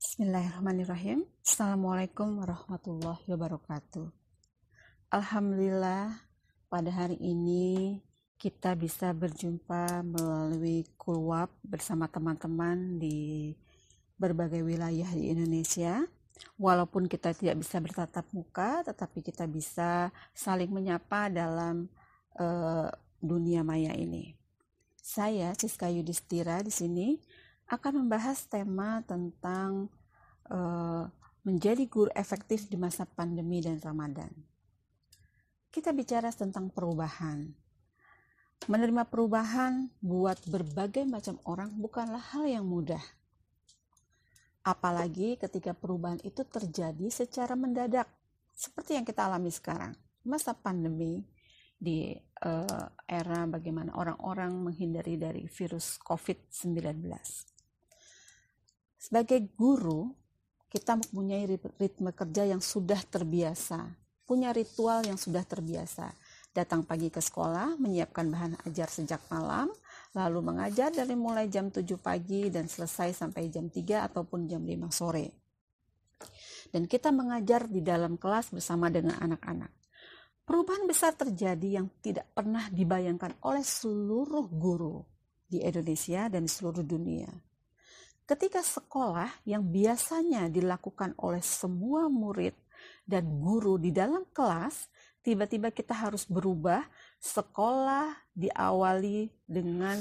Bismillahirrahmanirrahim. Assalamualaikum warahmatullahi wabarakatuh. Alhamdulillah pada hari ini kita bisa berjumpa melalui kulwap bersama teman-teman di berbagai wilayah di Indonesia. Walaupun kita tidak bisa bertatap muka, tetapi kita bisa saling menyapa dalam uh, dunia maya ini. Saya Siska Yudhistira di sini akan membahas tema tentang uh, menjadi guru efektif di masa pandemi dan Ramadan. Kita bicara tentang perubahan. Menerima perubahan buat berbagai macam orang bukanlah hal yang mudah. Apalagi ketika perubahan itu terjadi secara mendadak, seperti yang kita alami sekarang. Masa pandemi di uh, era bagaimana orang-orang menghindari dari virus COVID-19. Sebagai guru, kita mempunyai ritme kerja yang sudah terbiasa, punya ritual yang sudah terbiasa. Datang pagi ke sekolah, menyiapkan bahan ajar sejak malam, lalu mengajar dari mulai jam 7 pagi dan selesai sampai jam 3 ataupun jam 5 sore. Dan kita mengajar di dalam kelas bersama dengan anak-anak. Perubahan besar terjadi yang tidak pernah dibayangkan oleh seluruh guru di Indonesia dan seluruh dunia Ketika sekolah yang biasanya dilakukan oleh semua murid dan guru di dalam kelas, tiba-tiba kita harus berubah. Sekolah diawali dengan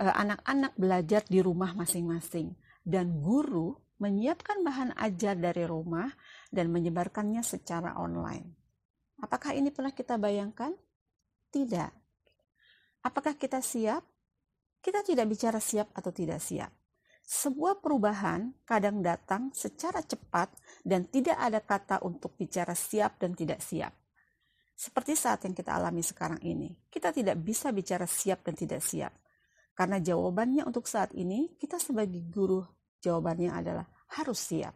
eh, anak-anak belajar di rumah masing-masing, dan guru menyiapkan bahan ajar dari rumah dan menyebarkannya secara online. Apakah ini pernah kita bayangkan? Tidak. Apakah kita siap? Kita tidak bicara siap atau tidak siap sebuah perubahan kadang datang secara cepat dan tidak ada kata untuk bicara siap dan tidak siap. Seperti saat yang kita alami sekarang ini, kita tidak bisa bicara siap dan tidak siap. Karena jawabannya untuk saat ini, kita sebagai guru, jawabannya adalah harus siap.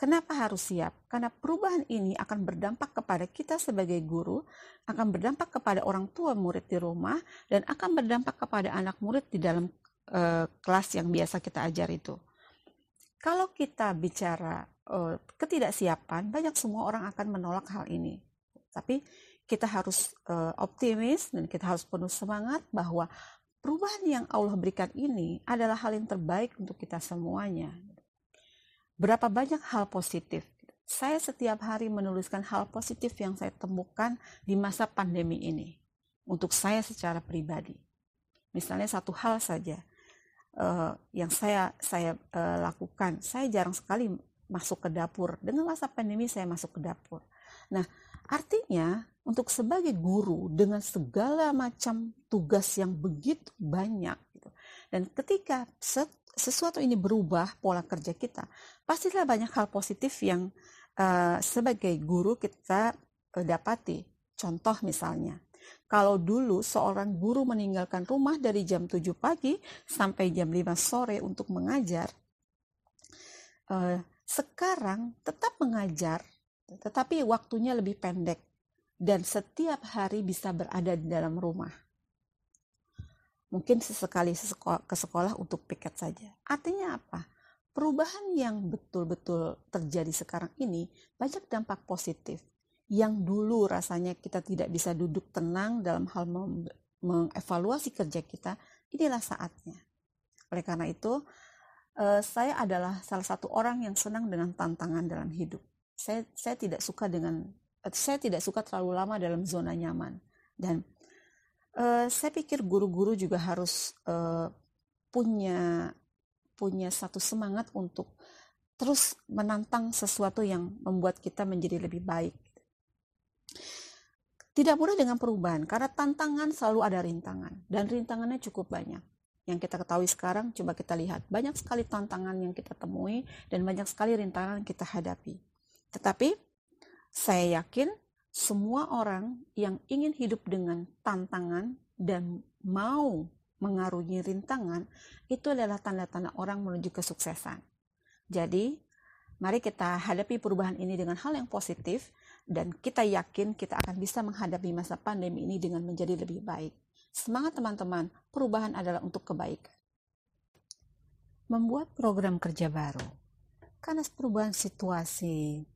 Kenapa harus siap? Karena perubahan ini akan berdampak kepada kita sebagai guru, akan berdampak kepada orang tua murid di rumah, dan akan berdampak kepada anak murid di dalam uh, kelas yang biasa kita ajar itu. Kalau kita bicara uh, ketidaksiapan, banyak semua orang akan menolak hal ini. Tapi kita harus uh, optimis dan kita harus penuh semangat bahwa perubahan yang Allah berikan ini adalah hal yang terbaik untuk kita semuanya. Berapa banyak hal positif saya setiap hari menuliskan hal positif yang saya temukan di masa pandemi ini untuk saya secara pribadi. Misalnya satu hal saja, uh, yang saya saya uh, lakukan. Saya jarang sekali masuk ke dapur. Dengan masa pandemi saya masuk ke dapur. Nah, artinya untuk sebagai guru dengan segala macam tugas yang begitu banyak gitu. Dan ketika sesuatu ini berubah pola kerja kita, pastilah banyak hal positif yang uh, sebagai guru kita uh, dapati. Contoh misalnya, kalau dulu seorang guru meninggalkan rumah dari jam 7 pagi sampai jam 5 sore untuk mengajar, eh, sekarang tetap mengajar, tetapi waktunya lebih pendek dan setiap hari bisa berada di dalam rumah. Mungkin sesekali ke sekolah untuk piket saja. Artinya apa? Perubahan yang betul-betul terjadi sekarang ini banyak dampak positif yang dulu rasanya kita tidak bisa duduk tenang dalam hal mengevaluasi kerja kita, inilah saatnya. Oleh karena itu, eh, saya adalah salah satu orang yang senang dengan tantangan dalam hidup. Saya, saya tidak suka dengan eh, saya tidak suka terlalu lama dalam zona nyaman dan uh, saya pikir guru-guru juga harus uh, punya punya satu semangat untuk terus menantang sesuatu yang membuat kita menjadi lebih baik tidak mudah dengan perubahan karena tantangan selalu ada rintangan dan rintangannya cukup banyak. Yang kita ketahui sekarang coba kita lihat banyak sekali tantangan yang kita temui dan banyak sekali rintangan yang kita hadapi. Tetapi saya yakin semua orang yang ingin hidup dengan tantangan dan mau mengarungi rintangan itu adalah tanda-tanda orang menuju kesuksesan. Jadi, mari kita hadapi perubahan ini dengan hal yang positif dan kita yakin kita akan bisa menghadapi masa pandemi ini dengan menjadi lebih baik. Semangat teman-teman, perubahan adalah untuk kebaikan. membuat program kerja baru. Karena perubahan situasi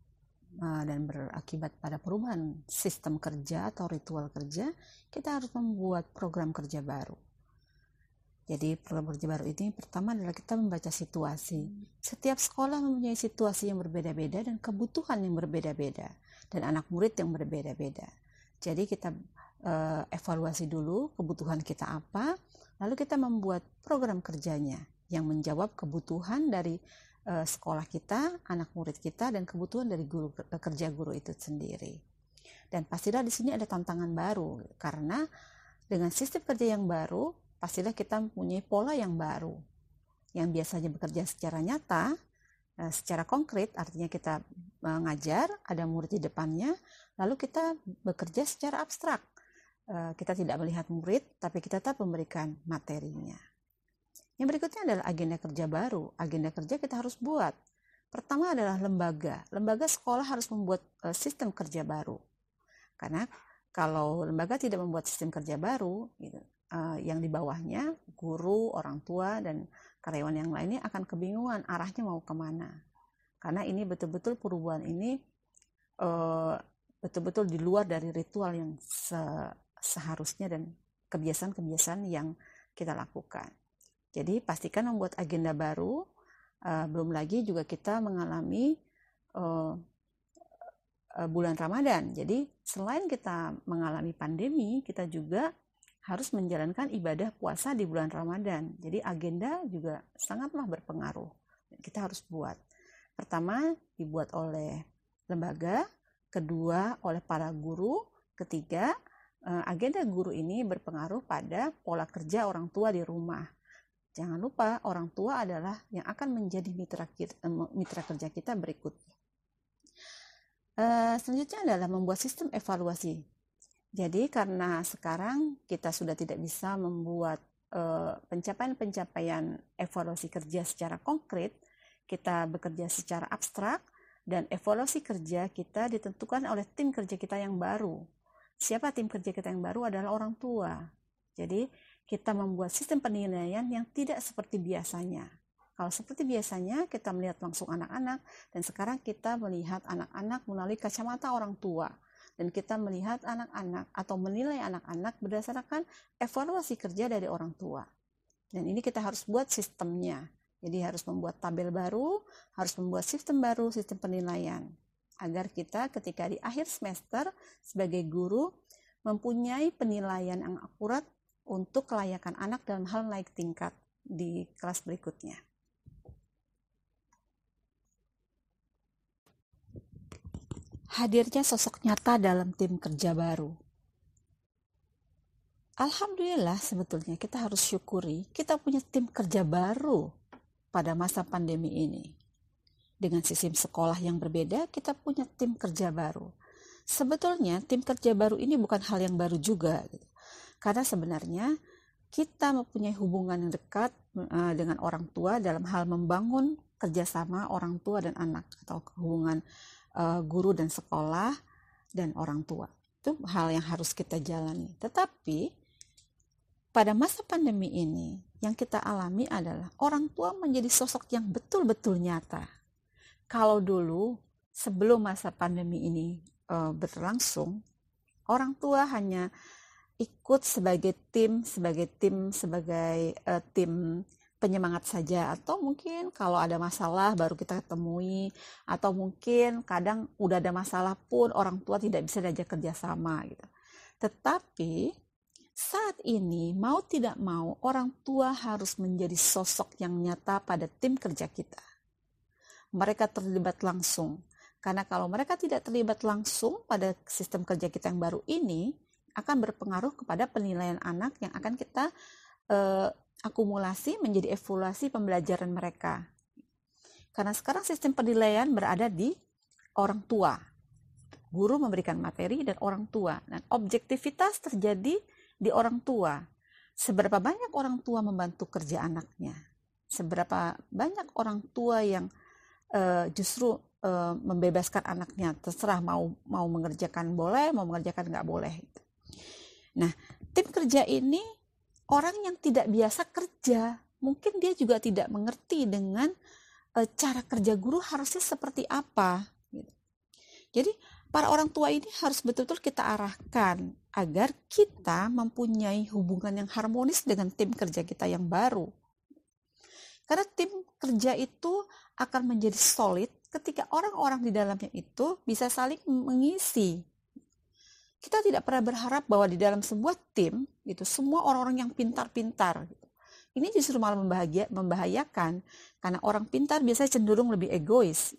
dan berakibat pada perubahan sistem kerja atau ritual kerja, kita harus membuat program kerja baru. Jadi program kerja baru ini pertama adalah kita membaca situasi. Setiap sekolah mempunyai situasi yang berbeda-beda dan kebutuhan yang berbeda-beda dan anak murid yang berbeda-beda. Jadi kita uh, evaluasi dulu kebutuhan kita apa, lalu kita membuat program kerjanya yang menjawab kebutuhan dari uh, sekolah kita, anak murid kita dan kebutuhan dari guru uh, kerja guru itu sendiri. Dan pastilah di sini ada tantangan baru karena dengan sistem kerja yang baru pastilah kita mempunyai pola yang baru yang biasanya bekerja secara nyata, eh, secara konkret, artinya kita mengajar, ada murid di depannya, lalu kita bekerja secara abstrak. Eh, kita tidak melihat murid, tapi kita tetap memberikan materinya. Yang berikutnya adalah agenda kerja baru. Agenda kerja kita harus buat. Pertama adalah lembaga. Lembaga sekolah harus membuat eh, sistem kerja baru. Karena kalau lembaga tidak membuat sistem kerja baru, gitu, uh, yang di bawahnya, guru, orang tua, dan karyawan yang lainnya akan kebingungan arahnya mau ke mana. Karena ini betul-betul perubahan ini betul betul-betul di luar dari ritual yang se seharusnya dan kebiasaan-kebiasaan yang kita lakukan. Jadi pastikan membuat agenda baru. Uh, belum lagi juga kita mengalami uh, uh, bulan Ramadan. Jadi selain kita mengalami pandemi, kita juga harus menjalankan ibadah puasa di bulan Ramadan. Jadi agenda juga sangatlah berpengaruh. Kita harus buat. Pertama dibuat oleh lembaga, kedua oleh para guru, ketiga agenda guru ini berpengaruh pada pola kerja orang tua di rumah. Jangan lupa orang tua adalah yang akan menjadi mitra, kita, eh, mitra kerja kita berikutnya. Uh, selanjutnya adalah membuat sistem evaluasi jadi karena sekarang kita sudah tidak bisa membuat eh, pencapaian-pencapaian evaluasi kerja secara konkret, kita bekerja secara abstrak dan evaluasi kerja kita ditentukan oleh tim kerja kita yang baru. Siapa tim kerja kita yang baru adalah orang tua. Jadi kita membuat sistem penilaian yang tidak seperti biasanya. Kalau seperti biasanya kita melihat langsung anak-anak dan sekarang kita melihat anak-anak melalui kacamata orang tua dan kita melihat anak-anak atau menilai anak-anak berdasarkan evaluasi kerja dari orang tua. Dan ini kita harus buat sistemnya. Jadi harus membuat tabel baru, harus membuat sistem baru, sistem penilaian. Agar kita ketika di akhir semester sebagai guru mempunyai penilaian yang akurat untuk kelayakan anak dalam hal naik tingkat di kelas berikutnya. hadirnya sosok nyata dalam tim kerja baru. Alhamdulillah sebetulnya kita harus syukuri kita punya tim kerja baru pada masa pandemi ini. Dengan sistem sekolah yang berbeda, kita punya tim kerja baru. Sebetulnya tim kerja baru ini bukan hal yang baru juga. Gitu. Karena sebenarnya kita mempunyai hubungan yang dekat uh, dengan orang tua dalam hal membangun kerjasama orang tua dan anak atau hubungan uh, guru dan sekolah dan orang tua. Itu hal yang harus kita jalani. Tetapi pada masa pandemi ini yang kita alami adalah orang tua menjadi sosok yang betul-betul nyata. Kalau dulu sebelum masa pandemi ini uh, berlangsung, orang tua hanya ikut sebagai tim, sebagai tim, sebagai uh, tim penyemangat saja atau mungkin kalau ada masalah baru kita temui atau mungkin kadang udah ada masalah pun orang tua tidak bisa diajak kerjasama gitu. Tetapi saat ini mau tidak mau orang tua harus menjadi sosok yang nyata pada tim kerja kita. Mereka terlibat langsung. Karena kalau mereka tidak terlibat langsung pada sistem kerja kita yang baru ini, akan berpengaruh kepada penilaian anak yang akan kita uh, akumulasi menjadi evaluasi pembelajaran mereka. Karena sekarang sistem penilaian berada di orang tua. Guru memberikan materi dan orang tua. Dan objektivitas terjadi di orang tua. Seberapa banyak orang tua membantu kerja anaknya? Seberapa banyak orang tua yang uh, justru uh, membebaskan anaknya terserah mau mau mengerjakan boleh, mau mengerjakan nggak boleh. Nah, tim kerja ini orang yang tidak biasa kerja mungkin dia juga tidak mengerti dengan e, cara kerja guru harusnya seperti apa. Gitu. Jadi para orang tua ini harus betul-betul kita arahkan agar kita mempunyai hubungan yang harmonis dengan tim kerja kita yang baru. Karena tim kerja itu akan menjadi solid ketika orang-orang di dalamnya itu bisa saling mengisi. Kita tidak pernah berharap bahwa di dalam sebuah tim itu semua orang-orang yang pintar-pintar. Gitu. Ini justru malah membahayakan karena orang pintar biasanya cenderung lebih egois.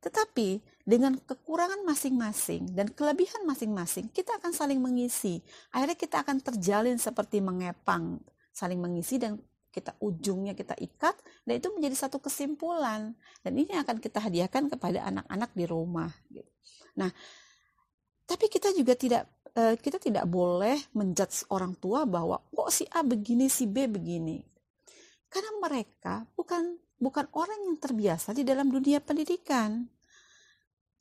Tetapi dengan kekurangan masing-masing dan kelebihan masing-masing, kita akan saling mengisi. Akhirnya kita akan terjalin seperti mengepang, saling mengisi dan kita ujungnya kita ikat dan itu menjadi satu kesimpulan dan ini akan kita hadiahkan kepada anak-anak di rumah gitu. Nah, tapi kita juga tidak eh, kita tidak boleh menjudge orang tua bahwa kok si A begini si B begini. Karena mereka bukan bukan orang yang terbiasa di dalam dunia pendidikan.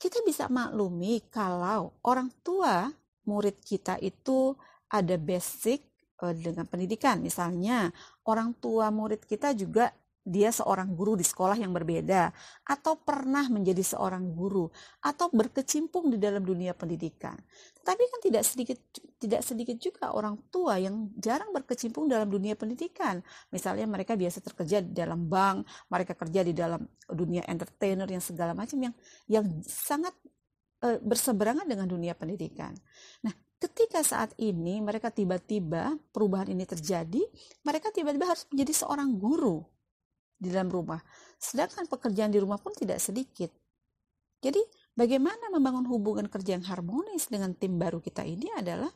Kita bisa maklumi kalau orang tua murid kita itu ada basic Eh, dengan pendidikan. Misalnya, orang tua murid kita juga dia seorang guru di sekolah yang berbeda atau pernah menjadi seorang guru atau berkecimpung di dalam dunia pendidikan. Tetapi kan tidak sedikit tidak sedikit juga orang tua yang jarang berkecimpung dalam dunia pendidikan. Misalnya mereka biasa terkerja di dalam bank, mereka kerja di dalam dunia entertainer yang segala macam yang yang sangat e, berseberangan dengan dunia pendidikan. Nah, ketika saat ini mereka tiba-tiba perubahan ini terjadi, mereka tiba-tiba harus menjadi seorang guru di dalam rumah. Sedangkan pekerjaan di rumah pun tidak sedikit. Jadi, bagaimana membangun hubungan kerja yang harmonis dengan tim baru kita ini adalah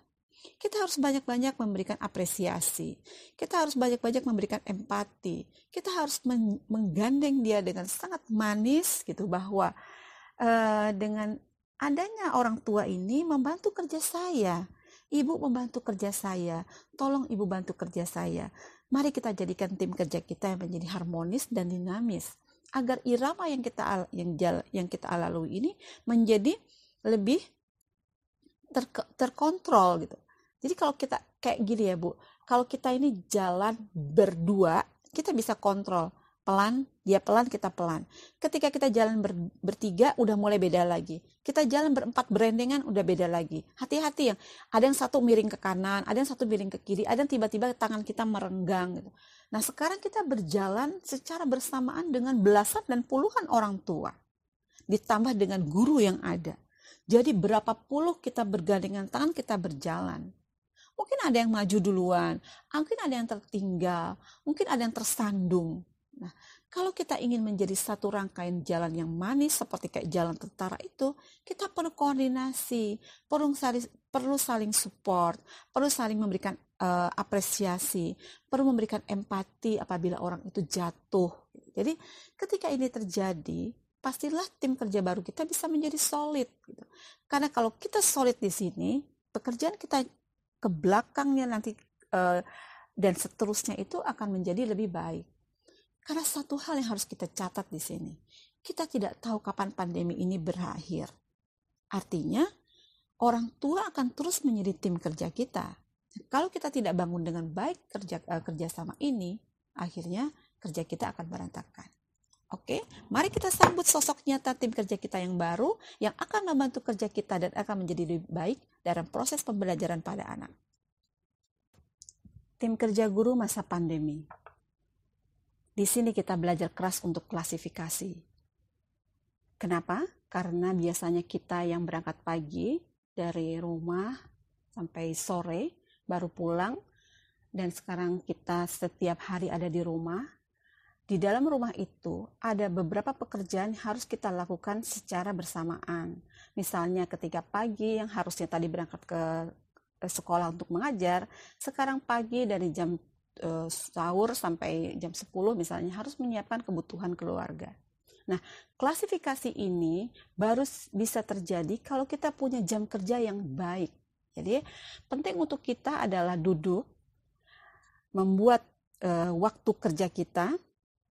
kita harus banyak-banyak memberikan apresiasi. Kita harus banyak-banyak memberikan empati. Kita harus menggandeng dia dengan sangat manis gitu bahwa uh, dengan adanya orang tua ini membantu kerja saya. Ibu membantu kerja saya. Tolong ibu bantu kerja saya. Mari kita jadikan tim kerja kita yang menjadi harmonis dan dinamis agar irama yang kita yang yang kita lalui ini menjadi lebih ter, terkontrol gitu. Jadi kalau kita kayak gini ya Bu, kalau kita ini jalan berdua, kita bisa kontrol pelan, dia pelan, kita pelan. Ketika kita jalan ber, bertiga, udah mulai beda lagi. Kita jalan berempat berendengan, udah beda lagi. Hati-hati yang ada yang satu miring ke kanan, ada yang satu miring ke kiri, ada yang tiba-tiba tangan kita merenggang. Gitu. Nah sekarang kita berjalan secara bersamaan dengan belasan dan puluhan orang tua. Ditambah dengan guru yang ada. Jadi berapa puluh kita bergandengan tangan kita berjalan. Mungkin ada yang maju duluan, mungkin ada yang tertinggal, mungkin ada yang tersandung Nah, kalau kita ingin menjadi satu rangkaian jalan yang manis seperti kayak jalan tentara itu, kita perlu koordinasi, perlu saling, perlu saling support, perlu saling memberikan uh, apresiasi, perlu memberikan empati apabila orang itu jatuh. Jadi, ketika ini terjadi, pastilah tim kerja baru kita bisa menjadi solid. Gitu. Karena kalau kita solid di sini, pekerjaan kita ke belakangnya nanti uh, dan seterusnya itu akan menjadi lebih baik. Karena satu hal yang harus kita catat di sini, kita tidak tahu kapan pandemi ini berakhir. Artinya, orang tua akan terus menjadi tim kerja kita. Kalau kita tidak bangun dengan baik kerja uh, kerjasama ini, akhirnya kerja kita akan berantakan. Oke, mari kita sambut sosok nyata tim kerja kita yang baru yang akan membantu kerja kita dan akan menjadi lebih baik dalam proses pembelajaran pada anak. Tim kerja guru masa pandemi. Di sini kita belajar keras untuk klasifikasi. Kenapa? Karena biasanya kita yang berangkat pagi dari rumah sampai sore baru pulang dan sekarang kita setiap hari ada di rumah. Di dalam rumah itu ada beberapa pekerjaan yang harus kita lakukan secara bersamaan. Misalnya ketika pagi yang harusnya tadi berangkat ke sekolah untuk mengajar, sekarang pagi dari jam uh, sahur sampai jam 10 misalnya harus menyiapkan kebutuhan keluarga. Nah, klasifikasi ini baru bisa terjadi kalau kita punya jam kerja yang baik. Jadi, penting untuk kita adalah duduk, membuat uh, waktu kerja kita.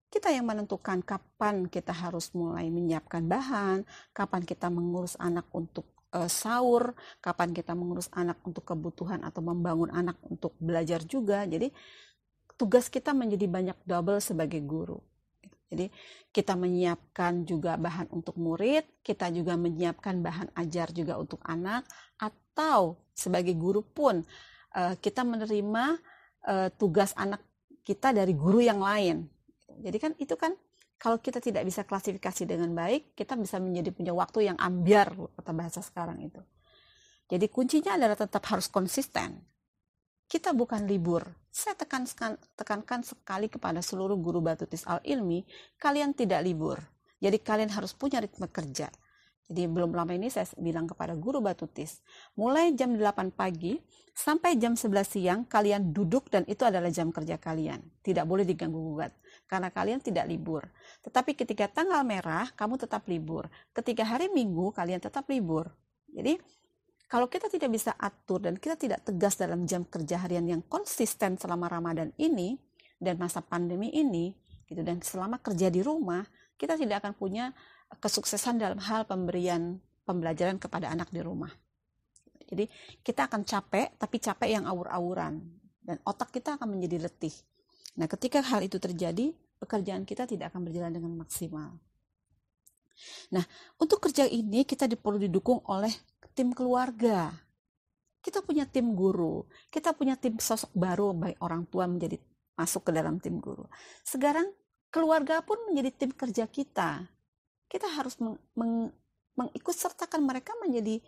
Kita yang menentukan kapan kita harus mulai menyiapkan bahan, kapan kita mengurus anak untuk uh, sahur, kapan kita mengurus anak untuk kebutuhan atau membangun anak untuk belajar juga. Jadi tugas kita menjadi banyak double sebagai guru. Jadi kita menyiapkan juga bahan untuk murid, kita juga menyiapkan bahan ajar juga untuk anak, atau sebagai guru pun uh, kita menerima uh, tugas anak kita dari guru yang lain. Jadi kan itu kan kalau kita tidak bisa klasifikasi dengan baik, kita bisa menjadi punya waktu yang ambiar kata bahasa sekarang itu. Jadi kuncinya adalah tetap harus konsisten. Kita bukan libur. Saya tekankan, tekankan sekali kepada seluruh guru batutis al-ilmi, kalian tidak libur. Jadi kalian harus punya ritme kerja. Jadi belum lama ini saya bilang kepada guru batutis, mulai jam 8 pagi sampai jam 11 siang kalian duduk dan itu adalah jam kerja kalian. Tidak boleh diganggu gugat karena kalian tidak libur. Tetapi ketika tanggal merah kamu tetap libur. Ketika hari Minggu kalian tetap libur. Jadi kalau kita tidak bisa atur dan kita tidak tegas dalam jam kerja harian yang konsisten selama Ramadan ini dan masa pandemi ini gitu dan selama kerja di rumah, kita tidak akan punya kesuksesan dalam hal pemberian pembelajaran kepada anak di rumah. Jadi kita akan capek, tapi capek yang awur-awuran. Dan otak kita akan menjadi letih. Nah ketika hal itu terjadi, pekerjaan kita tidak akan berjalan dengan maksimal. Nah, untuk kerja ini kita perlu didukung oleh tim keluarga. Kita punya tim guru, kita punya tim sosok baru baik orang tua menjadi masuk ke dalam tim guru. Sekarang keluarga pun menjadi tim kerja kita kita harus meng, meng, mengikut sertakan mereka menjadi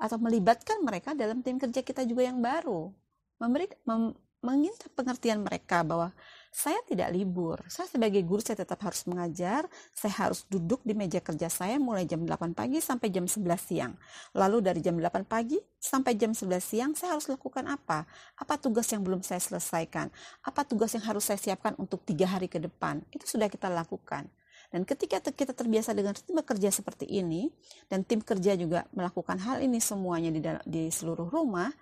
atau melibatkan mereka dalam tim kerja kita juga yang baru memberi mem, mengingat pengertian mereka bahwa saya tidak libur. Saya sebagai guru saya tetap harus mengajar. Saya harus duduk di meja kerja saya mulai jam 8 pagi sampai jam 11 siang. Lalu dari jam 8 pagi sampai jam 11 siang saya harus lakukan apa? Apa tugas yang belum saya selesaikan? Apa tugas yang harus saya siapkan untuk tiga hari ke depan? Itu sudah kita lakukan. Dan ketika kita terbiasa dengan tim kerja seperti ini, dan tim kerja juga melakukan hal ini semuanya di, dalam, di seluruh rumah,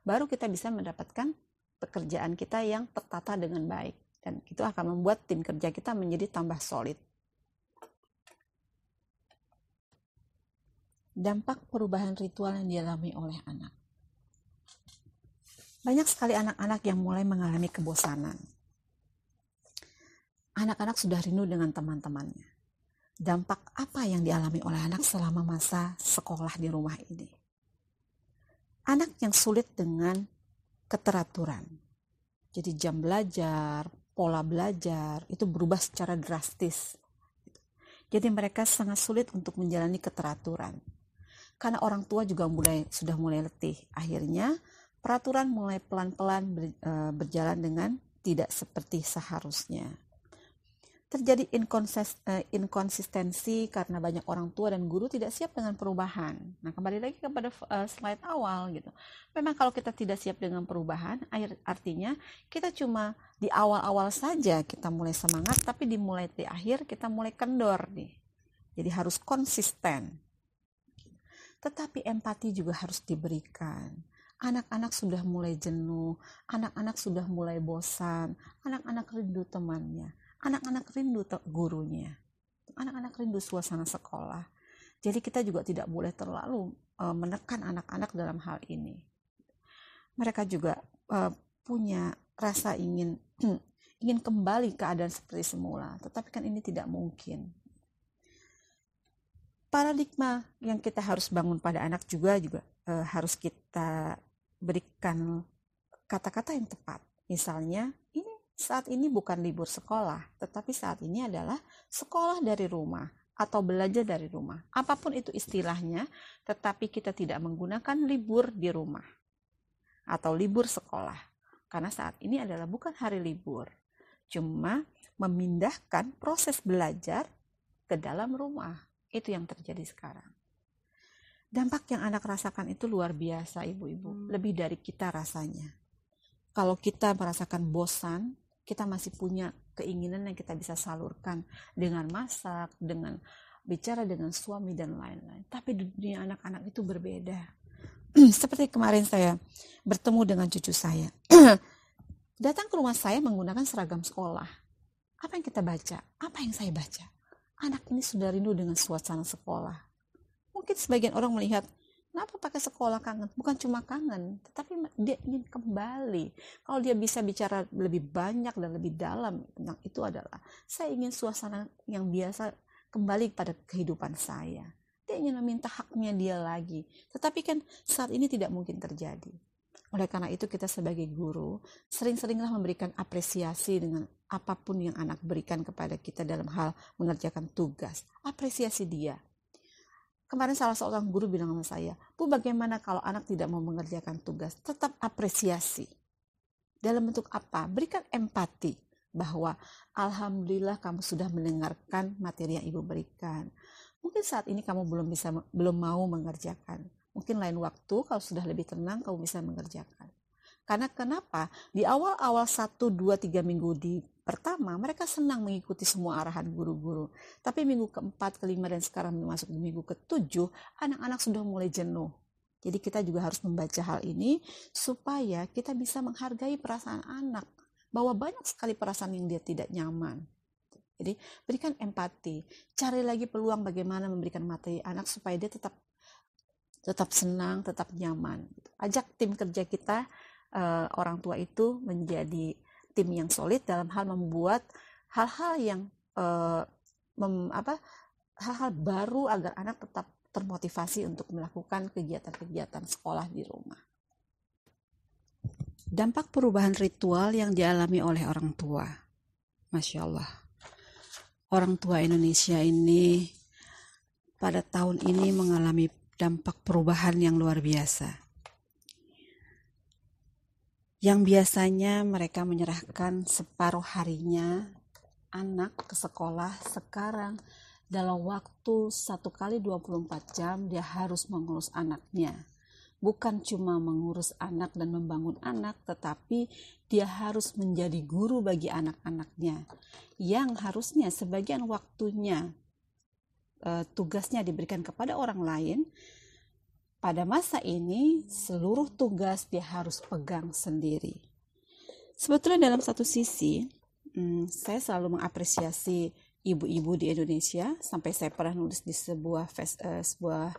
baru kita bisa mendapatkan pekerjaan kita yang tertata dengan baik. Dan itu akan membuat tim kerja kita menjadi tambah solid. Dampak perubahan ritual yang dialami oleh anak. Banyak sekali anak-anak yang mulai mengalami kebosanan anak-anak sudah rindu dengan teman-temannya. Dampak apa yang dialami oleh anak selama masa sekolah di rumah ini? Anak yang sulit dengan keteraturan. Jadi jam belajar, pola belajar itu berubah secara drastis. Jadi mereka sangat sulit untuk menjalani keteraturan. Karena orang tua juga mulai sudah mulai letih. Akhirnya peraturan mulai pelan-pelan eh, berjalan dengan tidak seperti seharusnya terjadi eh, inkonsistensi karena banyak orang tua dan guru tidak siap dengan perubahan. Nah, kembali lagi kepada uh, slide awal gitu. Memang kalau kita tidak siap dengan perubahan, artinya kita cuma di awal-awal saja kita mulai semangat, tapi dimulai di akhir kita mulai kendor nih. Jadi harus konsisten. Tetapi empati juga harus diberikan. Anak-anak sudah mulai jenuh, anak-anak sudah mulai bosan, anak-anak rindu temannya anak-anak rindu gurunya. Anak-anak rindu suasana sekolah. Jadi kita juga tidak boleh terlalu uh, menekan anak-anak dalam hal ini. Mereka juga uh, punya rasa ingin ingin kembali keadaan seperti semula. Tetapi kan ini tidak mungkin. Paradigma yang kita harus bangun pada anak juga juga uh, harus kita berikan kata-kata yang tepat. Misalnya saat ini bukan libur sekolah, tetapi saat ini adalah sekolah dari rumah atau belajar dari rumah. Apa pun itu istilahnya, tetapi kita tidak menggunakan libur di rumah atau libur sekolah. Karena saat ini adalah bukan hari libur. Cuma memindahkan proses belajar ke dalam rumah. Itu yang terjadi sekarang. Dampak yang anak rasakan itu luar biasa, ibu-ibu. Hmm. Lebih dari kita rasanya. Kalau kita merasakan bosan, kita masih punya keinginan yang kita bisa salurkan dengan masak, dengan bicara dengan suami dan lain-lain. Tapi di dunia anak-anak itu berbeda. Seperti kemarin saya bertemu dengan cucu saya. Datang ke rumah saya menggunakan seragam sekolah. Apa yang kita baca? Apa yang saya baca? Anak ini sudah rindu dengan suasana sekolah. Mungkin sebagian orang melihat Kenapa pakai sekolah kangen? Bukan cuma kangen, tetapi dia ingin kembali. Kalau dia bisa bicara lebih banyak dan lebih dalam tentang itu adalah saya ingin suasana yang biasa kembali pada kehidupan saya. Dia ingin meminta haknya dia lagi. Tetapi kan saat ini tidak mungkin terjadi. Oleh karena itu kita sebagai guru sering-seringlah memberikan apresiasi dengan apa pun yang anak berikan kepada kita dalam hal mengerjakan tugas. Apresiasi dia Kemarin salah seorang guru bilang sama saya, Bu bagaimana kalau anak tidak mau mengerjakan tugas? Tetap apresiasi. Dalam bentuk apa? Berikan empati bahwa Alhamdulillah kamu sudah mendengarkan materi yang Ibu berikan. Mungkin saat ini kamu belum bisa belum mau mengerjakan. Mungkin lain waktu kalau sudah lebih tenang kamu bisa mengerjakan. Karena kenapa? Di awal-awal 1, 2, 3 minggu di pertama mereka senang mengikuti semua arahan guru-guru. Tapi minggu keempat, kelima, dan sekarang masuk di minggu ketujuh, anak-anak sudah mulai jenuh. Jadi kita juga harus membaca hal ini supaya kita bisa menghargai perasaan anak. Bahwa banyak sekali perasaan yang dia tidak nyaman. Jadi berikan empati. Cari lagi peluang bagaimana memberikan materi anak supaya dia tetap tetap senang, tetap nyaman. Ajak tim kerja kita, uh, orang tua itu menjadi tim yang solid dalam hal membuat hal-hal yang uh, mem, apa hal-hal baru agar anak tetap termotivasi untuk melakukan kegiatan-kegiatan sekolah di rumah. Dampak perubahan ritual yang dialami oleh orang tua. Masya Allah. Orang tua Indonesia ini pada tahun ini mengalami dampak perubahan yang luar biasa yang biasanya mereka menyerahkan separuh harinya anak ke sekolah sekarang dalam waktu satu kali 24 jam dia harus mengurus anaknya. Bukan cuma mengurus anak dan membangun anak tetapi dia harus menjadi guru bagi anak-anaknya. Yang harusnya sebagian waktunya e, tugasnya diberikan kepada orang lain pada masa ini seluruh tugas dia harus pegang sendiri. Sebetulnya dalam satu sisi, hmm, saya selalu mengapresiasi ibu-ibu di Indonesia. Sampai saya pernah nulis di sebuah face, uh, sebuah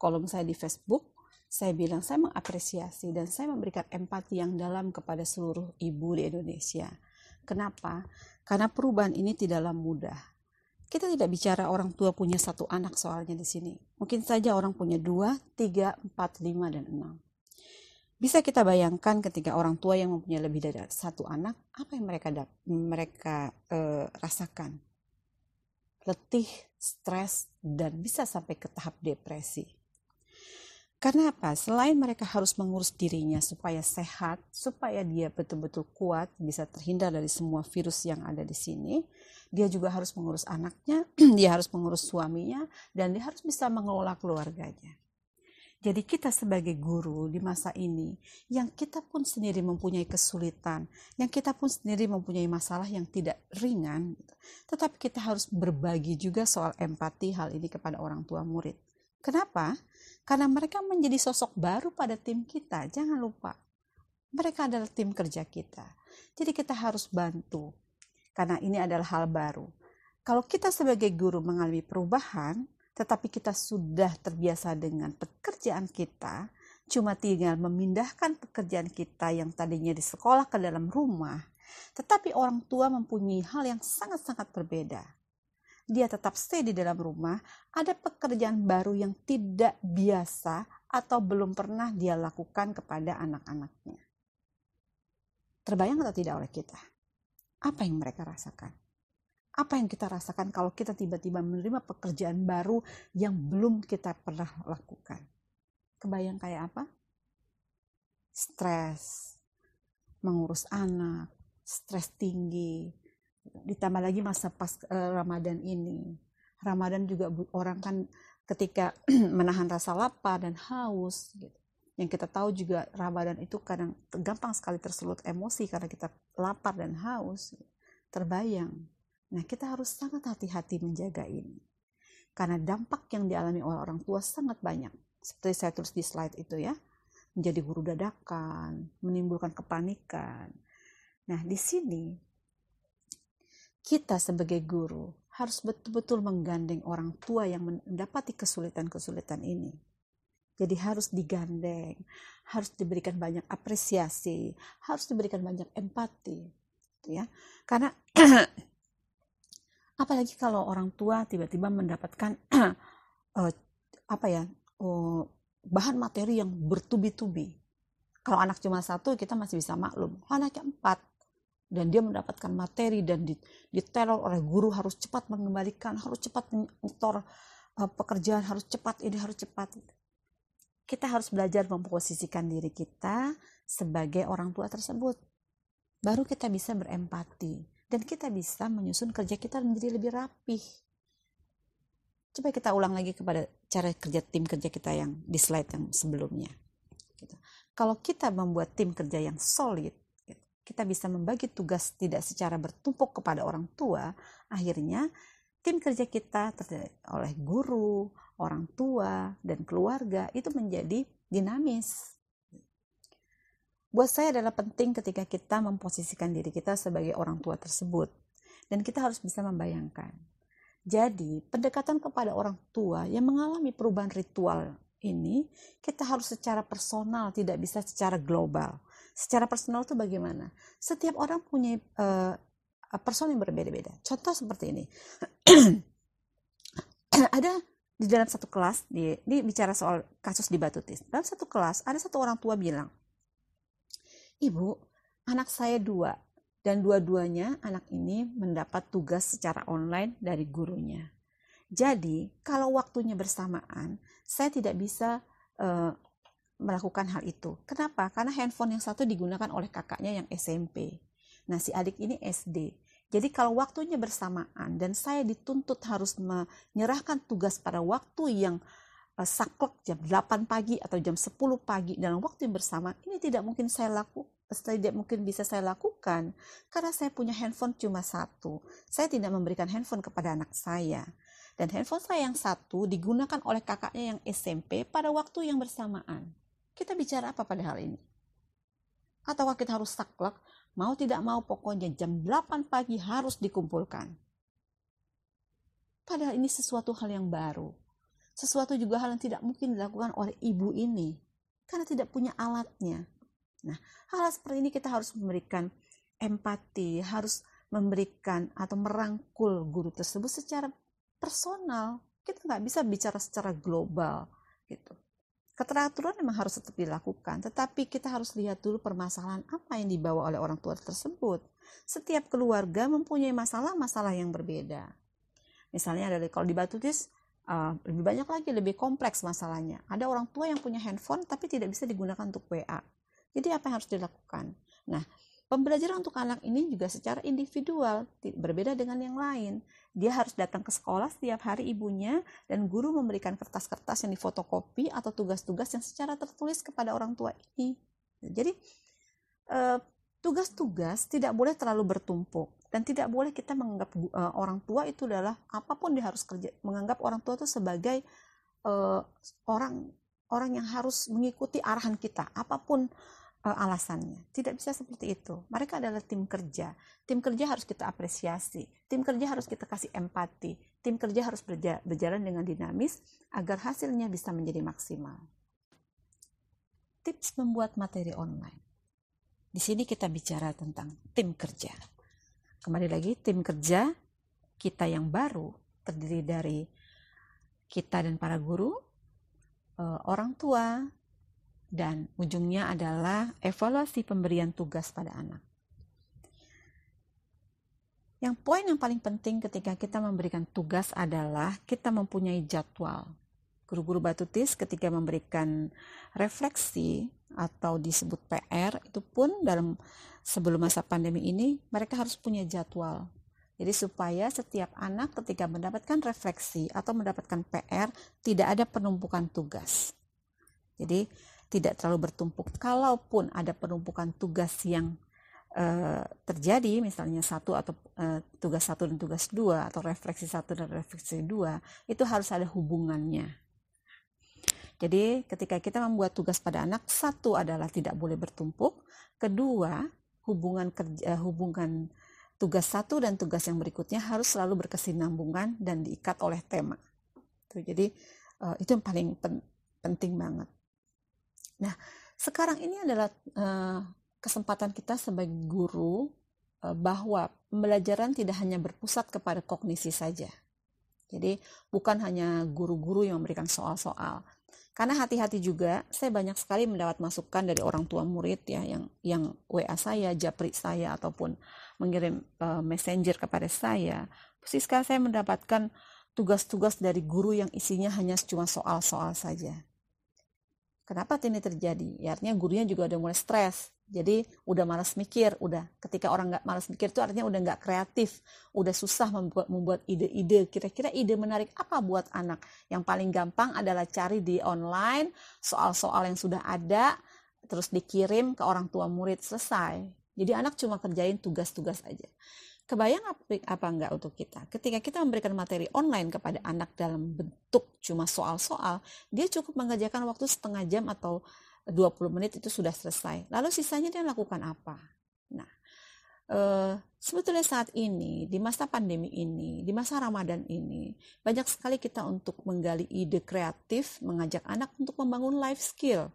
kolom saya di Facebook, saya bilang saya mengapresiasi dan saya memberikan empati yang dalam kepada seluruh ibu di Indonesia. Kenapa? Karena perubahan ini tidaklah mudah kita tidak bicara orang tua punya satu anak soalnya di sini. Mungkin saja orang punya dua, tiga, empat, lima, dan enam. Bisa kita bayangkan ketika orang tua yang mempunyai lebih dari satu anak, apa yang mereka mereka uh, rasakan? Letih, stres, dan bisa sampai ke tahap depresi. Karena apa? Selain mereka harus mengurus dirinya supaya sehat, supaya dia betul-betul kuat, bisa terhindar dari semua virus yang ada di sini, dia juga harus mengurus anaknya, dia harus mengurus suaminya, dan dia harus bisa mengelola keluarganya. Jadi kita sebagai guru di masa ini, yang kita pun sendiri mempunyai kesulitan, yang kita pun sendiri mempunyai masalah yang tidak ringan, tetapi kita harus berbagi juga soal empati hal ini kepada orang tua murid. Kenapa? Karena mereka menjadi sosok baru pada tim kita. Jangan lupa, mereka adalah tim kerja kita. Jadi kita harus bantu, karena ini adalah hal baru. Kalau kita sebagai guru mengalami perubahan, tetapi kita sudah terbiasa dengan pekerjaan kita, cuma tinggal memindahkan pekerjaan kita yang tadinya di sekolah ke dalam rumah, tetapi orang tua mempunyai hal yang sangat-sangat berbeda. Dia tetap stay di dalam rumah, ada pekerjaan baru yang tidak biasa atau belum pernah dia lakukan kepada anak-anaknya. Terbayang atau tidak oleh kita? apa yang mereka rasakan? Apa yang kita rasakan kalau kita tiba-tiba menerima pekerjaan baru yang belum kita pernah lakukan? Kebayang kayak apa? Stres, mengurus anak, stres tinggi, ditambah lagi masa pas uh, Ramadan ini. Ramadan juga orang kan ketika menahan rasa lapar dan haus gitu. Yang kita tahu juga Ramadan itu kadang gampang sekali tersulut emosi karena kita lapar dan haus terbayang. Nah kita harus sangat hati-hati menjaga ini. Karena dampak yang dialami oleh orang tua sangat banyak. Seperti saya tulis di slide itu ya. Menjadi guru dadakan menimbulkan kepanikan. Nah di sini kita sebagai guru harus betul-betul menggandeng orang tua yang mendapati kesulitan-kesulitan ini Jadi harus digandeng, harus diberikan banyak apresiasi, harus diberikan banyak empati, gitu ya. Karena apalagi kalau orang tua tiba-tiba mendapatkan uh, apa ya uh, bahan materi yang bertubi-tubi. Kalau anak cuma satu kita masih bisa maklum. Anaknya empat dan dia mendapatkan materi dan diteror oleh guru harus cepat mengembalikan, harus cepat menyetor uh, pekerjaan, harus cepat ini harus cepat kita harus belajar memposisikan diri kita sebagai orang tua tersebut. Baru kita bisa berempati dan kita bisa menyusun kerja kita menjadi lebih rapih. Coba kita ulang lagi kepada cara kerja tim kerja kita yang di slide yang sebelumnya. Gitu. Kalau kita membuat tim kerja yang solid, kita bisa membagi tugas tidak secara bertumpuk kepada orang tua, akhirnya tim kerja kita oleh guru, orang tua, dan keluarga itu menjadi dinamis. Buat saya adalah penting ketika kita memposisikan diri kita sebagai orang tua tersebut. Dan kita harus bisa membayangkan. Jadi, pendekatan kepada orang tua yang mengalami perubahan ritual ini, kita harus secara personal, tidak bisa secara global. Secara personal itu bagaimana? Setiap orang punya uh, person yang berbeda-beda. Contoh seperti ini. Ada di dalam satu kelas di, ini bicara soal kasus di Batutis dalam satu kelas ada satu orang tua bilang ibu anak saya dua dan dua-duanya anak ini mendapat tugas secara online dari gurunya jadi kalau waktunya bersamaan saya tidak bisa uh, melakukan hal itu kenapa karena handphone yang satu digunakan oleh kakaknya yang SMP nah si adik ini SD jadi kalau waktunya bersamaan dan saya dituntut harus menyerahkan tugas pada waktu yang uh, saklek jam 8 pagi atau jam 10 pagi dalam waktu yang bersama, ini tidak mungkin saya lakukan tidak mungkin bisa saya lakukan karena saya punya handphone cuma satu. Saya tidak memberikan handphone kepada anak saya. Dan handphone saya yang satu digunakan oleh kakaknya yang SMP pada waktu yang bersamaan. Kita bicara apa pada hal ini? Ataukah kita harus saklek Mau tidak mau pokoknya jam 8 pagi harus dikumpulkan. Padahal ini sesuatu hal yang baru. Sesuatu juga hal yang tidak mungkin dilakukan oleh ibu ini. Karena tidak punya alatnya. Nah, hal seperti ini kita harus memberikan empati, harus memberikan atau merangkul guru tersebut secara personal. Kita nggak bisa bicara secara global gitu keteraturan memang harus tetap dilakukan, tetapi kita harus lihat dulu permasalahan apa yang dibawa oleh orang tua tersebut. Setiap keluarga mempunyai masalah-masalah yang berbeda. Misalnya ada kalau di Batutis uh, lebih banyak lagi, lebih kompleks masalahnya. Ada orang tua yang punya handphone tapi tidak bisa digunakan untuk WA. Jadi apa yang harus dilakukan? Nah, Pembelajaran untuk anak ini juga secara individual, berbeda dengan yang lain. Dia harus datang ke sekolah setiap hari ibunya dan guru memberikan kertas-kertas yang difotokopi atau tugas-tugas yang secara tertulis kepada orang tua ini. Jadi eh, tugas-tugas tidak boleh terlalu bertumpuk dan tidak boleh kita menganggap uh, orang tua itu adalah apa pun dia harus kerja menganggap orang tua itu sebagai uh, orang orang yang harus mengikuti arahan kita apa pun alasannya. Tidak bisa seperti itu. Mereka adalah tim kerja. Tim kerja harus kita apresiasi. Tim kerja harus kita kasih empati. Tim kerja harus berjalan dengan dinamis agar hasilnya bisa menjadi maksimal. Tips membuat materi online. Di sini kita bicara tentang tim kerja. Kembali lagi, tim kerja kita yang baru terdiri dari kita dan para guru, eh, orang tua, dan ujungnya adalah evaluasi pemberian tugas pada anak. Yang poin yang paling penting ketika kita memberikan tugas adalah kita mempunyai jadwal. Guru-guru batutis ketika memberikan refleksi atau disebut PR itu pun dalam sebelum masa pandemi ini mereka harus punya jadwal. Jadi supaya setiap anak ketika mendapatkan refleksi atau mendapatkan PR tidak ada penumpukan tugas. Jadi tidak terlalu bertumpuk. Kalaupun ada penumpukan tugas yang uh, terjadi, misalnya satu atau uh, tugas satu dan tugas dua atau refleksi satu dan refleksi dua, itu harus ada hubungannya. Jadi ketika kita membuat tugas pada anak, satu adalah tidak boleh bertumpuk, kedua hubungan kerja, hubungan tugas satu dan tugas yang berikutnya harus selalu berkesinambungan dan diikat oleh tema. Jadi itu yang paling penting banget. Nah, sekarang ini adalah uh, kesempatan kita sebagai guru uh, bahwa pembelajaran tidak hanya berpusat kepada kognisi saja. Jadi bukan hanya guru-guru yang memberikan soal-soal. Karena hati-hati juga, saya banyak sekali mendapat masukan dari orang tua murid ya yang yang WA saya, japri saya ataupun mengirim uh, messenger kepada saya. Persis saya mendapatkan tugas-tugas dari guru yang isinya hanya cuma soal-soal saja. Kenapa ini terjadi? Ya, artinya gurunya juga udah mulai stres. Jadi udah malas mikir, udah ketika orang nggak malas mikir itu artinya udah nggak kreatif, udah susah membuat membuat ide-ide. Kira-kira ide menarik apa buat anak? Yang paling gampang adalah cari di online soal-soal yang sudah ada, terus dikirim ke orang tua murid selesai. Jadi anak cuma kerjain tugas-tugas aja. Kebayang apa, enggak untuk kita? Ketika kita memberikan materi online kepada anak dalam bentuk cuma soal-soal, dia cukup mengerjakan waktu setengah jam atau 20 menit itu sudah selesai. Lalu sisanya dia lakukan apa? Nah, Uh, sebetulnya saat ini di masa pandemi ini, di masa Ramadan ini, banyak sekali kita untuk menggali ide kreatif, mengajak anak untuk membangun life skill.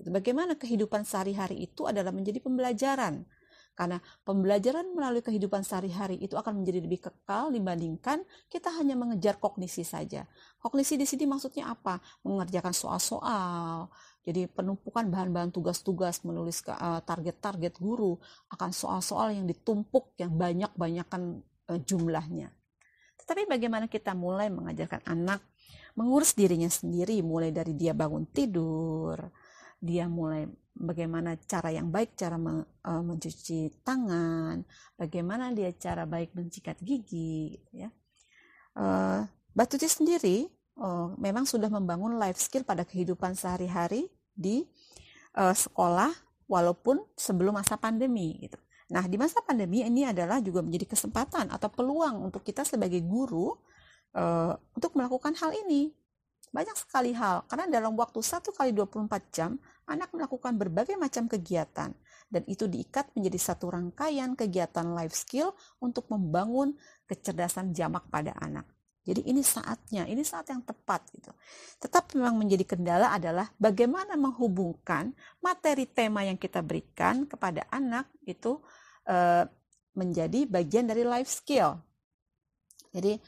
Bagaimana kehidupan sehari-hari itu adalah menjadi pembelajaran karena pembelajaran melalui kehidupan sehari-hari itu akan menjadi lebih kekal dibandingkan kita hanya mengejar kognisi saja. Kognisi di sini maksudnya apa? Mengerjakan soal-soal. Jadi penumpukan bahan-bahan tugas-tugas menulis eh, target-target guru akan soal-soal yang ditumpuk yang banyak-banyakan eh, jumlahnya. Tetapi bagaimana kita mulai mengajarkan anak mengurus dirinya sendiri mulai dari dia bangun tidur, dia mulai bagaimana cara yang baik cara uh, mencuci tangan, bagaimana dia cara baik mensikat gigi, ya. Uh, Batuti sendiri uh, memang sudah membangun life skill pada kehidupan sehari-hari di sekolah walaupun sebelum masa pandemi gitu. Nah, di masa pandemi ini adalah juga menjadi kesempatan atau peluang untuk kita sebagai guru untuk melakukan hal ini. Banyak sekali hal, karena dalam waktu 1 kali 24 jam, anak melakukan berbagai macam kegiatan dan itu diikat menjadi satu rangkaian kegiatan life skill untuk membangun kecerdasan jamak pada anak. Jadi ini saatnya, ini saat yang tepat gitu. Tetap memang menjadi kendala adalah bagaimana menghubungkan materi tema yang kita berikan kepada anak itu e, menjadi bagian dari life skill. Jadi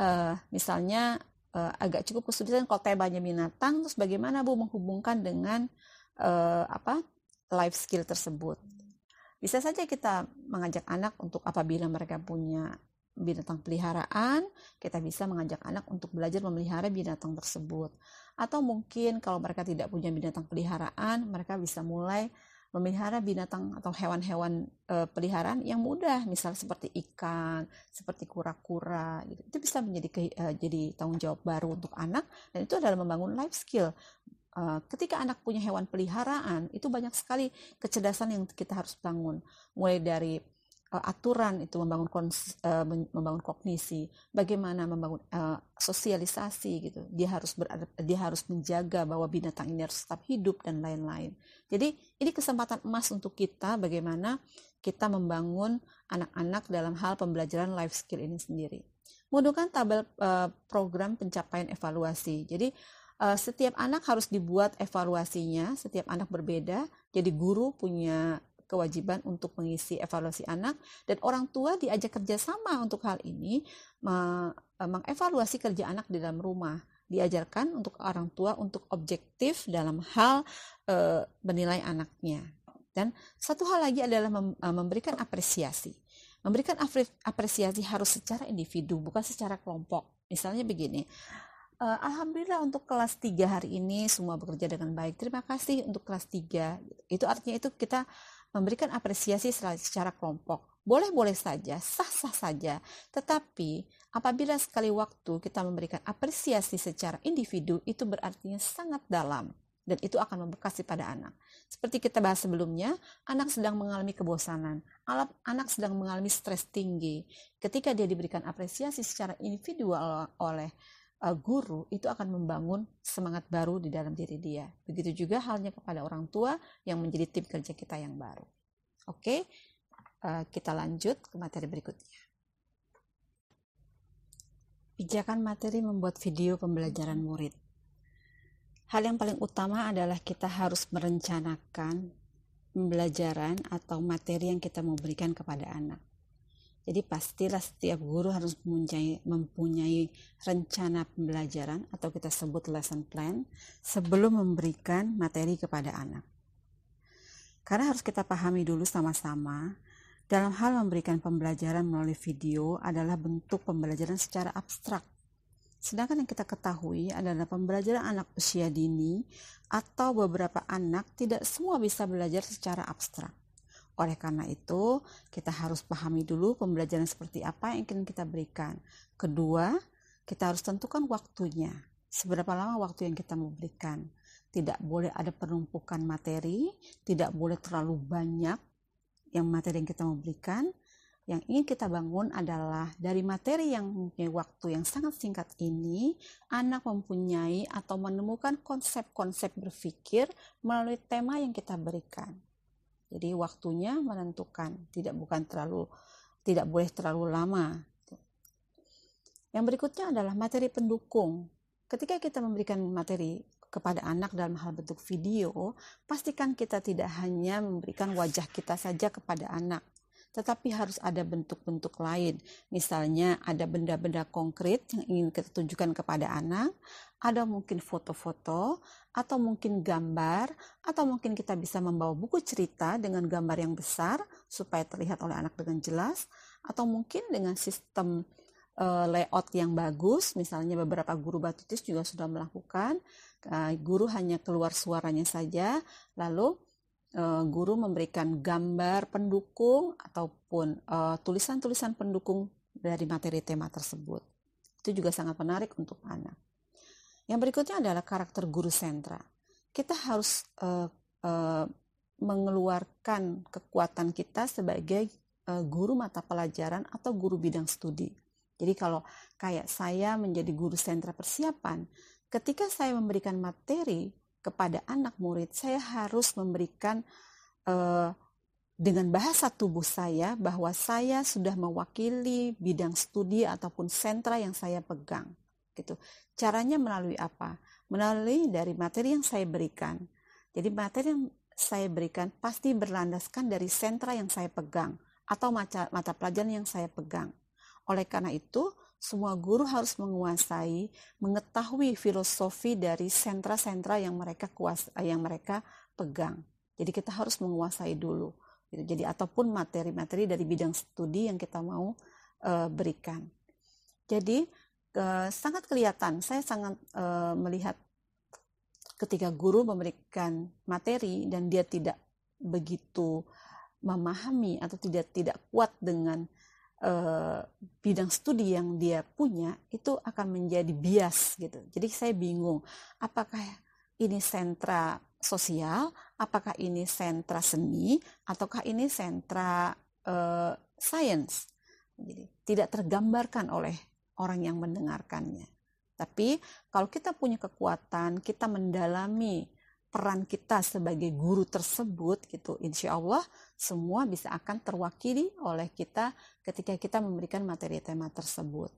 e, misalnya e, agak cukup kesulitan kalau temanya binatang, terus bagaimana Bu menghubungkan dengan uh, apa life skill tersebut. Bisa saja kita mengajak anak untuk apabila mereka punya binatang peliharaan, kita bisa mengajak anak untuk belajar memelihara binatang tersebut. Atau mungkin kalau mereka tidak punya binatang peliharaan, mereka bisa mulai memelihara binatang atau hewan-hewan e, peliharaan yang mudah, misal seperti ikan, seperti kura-kura, gitu. Itu bisa menjadi ke, e, jadi tanggung jawab baru untuk anak dan itu adalah membangun life skill. Eh, ketika anak punya hewan peliharaan itu banyak sekali kecerdasan yang kita harus bangun. Mulai dari uh, aturan itu membangun kons, uh, membangun kognisi. Bagaimana membangun sosialisasi gitu. Dia harus berada, dia harus menjaga bahwa binatang ini harus tetap hidup dan lain-lain. Jadi ini kesempatan emas untuk kita bagaimana kita membangun anak-anak dalam hal pembelajaran life skill ini sendiri. Menggunakan tabel program pencapaian evaluasi. Jadi setiap anak harus dibuat evaluasinya, setiap anak berbeda. Jadi guru punya kewajiban untuk mengisi evaluasi anak dan orang tua diajak kerjasama untuk hal ini eh, mengevaluasi kerja anak di dalam rumah. Diajarkan untuk orang tua untuk objektif dalam hal e, menilai anaknya. Dan satu hal lagi adalah mem, memberikan apresiasi. Memberikan apresiasi harus secara individu bukan secara kelompok. Misalnya begini Uh, Alhamdulillah untuk kelas 3 hari ini semua bekerja dengan baik. Terima kasih untuk kelas 3. Itu artinya itu kita memberikan apresiasi secara, kelompok. Boleh-boleh saja, sah-sah saja. Tetapi apabila sekali waktu kita memberikan apresiasi secara individu, itu berartinya sangat dalam. Dan itu akan membekas pada anak. Seperti kita bahas sebelumnya, anak sedang mengalami kebosanan. Anak sedang mengalami stres tinggi. Ketika dia diberikan apresiasi secara individual oleh uh, guru itu akan membangun semangat baru di dalam diri dia. Begitu juga halnya kepada orang tua yang menjadi tim kerja kita yang baru. Oke, uh, kita lanjut ke materi berikutnya. Pijakan materi membuat video pembelajaran murid. Hal yang paling utama adalah kita harus merencanakan pembelajaran atau materi yang kita mau berikan kepada anak. Jadi pastilah setiap guru harus mempunyai, mempunyai rencana pembelajaran atau kita sebut lesson plan sebelum memberikan materi kepada anak. Karena harus kita pahami dulu sama-sama, dalam hal memberikan pembelajaran melalui video adalah bentuk pembelajaran secara abstrak Sedangkan yang kita ketahui adalah pembelajaran anak usia dini atau beberapa anak tidak semua bisa belajar secara abstrak. Oleh karena itu, kita harus pahami dulu pembelajaran seperti apa yang ingin kita berikan. Kedua, kita harus tentukan waktunya. Seberapa lama waktu yang kita mau berikan. Tidak boleh ada penumpukan materi, tidak boleh terlalu banyak yang materi yang kita mau berikan, yang ingin kita bangun adalah dari materi yang mempunyai waktu yang sangat singkat ini, anak mempunyai atau menemukan konsep-konsep berpikir melalui tema yang kita berikan. Jadi waktunya menentukan, tidak bukan terlalu tidak boleh terlalu lama. Yang berikutnya adalah materi pendukung. Ketika kita memberikan materi kepada anak dalam hal bentuk video, pastikan kita tidak hanya memberikan wajah kita saja kepada anak, tetapi harus ada bentuk-bentuk lain. Misalnya ada benda-benda konkret yang ingin kita tunjukkan kepada anak, ada mungkin foto-foto, atau mungkin gambar, atau mungkin kita bisa membawa buku cerita dengan gambar yang besar supaya terlihat oleh anak dengan jelas, atau mungkin dengan sistem uh, layout yang bagus, misalnya beberapa guru batutis juga sudah melakukan, uh, guru hanya keluar suaranya saja, lalu uh, guru memberikan gambar pendukung ataupun uh, tulisan-tulisan pendukung dari materi tema tersebut. Itu juga sangat menarik untuk anak. Yang berikutnya adalah karakter guru sentra. Kita harus uh, mengeluarkan kekuatan kita sebagai guru mata pelajaran atau guru bidang studi. Jadi kalau kayak saya menjadi guru sentra persiapan, ketika saya memberikan materi kepada anak murid, saya harus memberikan uh, dengan bahasa tubuh saya bahwa saya sudah mewakili bidang studi ataupun sentra yang saya pegang. Gitu. Caranya melalui apa? Melalui dari materi yang saya berikan. Jadi materi yang saya berikan pasti berlandaskan dari sentra yang saya pegang atau mata, mata pelajaran yang saya pegang. Oleh karena itu, semua guru harus menguasai, mengetahui filosofi dari sentra-sentra yang mereka kuasa, yang mereka pegang. Jadi kita harus menguasai dulu. Gitu. Jadi ataupun materi-materi dari bidang studi yang kita mau uh, berikan. Jadi uh, sangat kelihatan, saya sangat uh, melihat ketika guru memberikan materi dan dia tidak begitu memahami atau tidak tidak kuat dengan uh, bidang studi yang dia punya itu akan menjadi bias gitu. Jadi saya bingung apakah ini sentra sosial, apakah ini sentra seni, ataukah ini sentra uh, science. Jadi tidak tergambarkan oleh orang yang mendengarkannya. Tapi kalau kita punya kekuatan, kita mendalami peran kita sebagai guru tersebut gitu insya Allah semua bisa akan terwakili oleh kita ketika kita memberikan materi tema tersebut.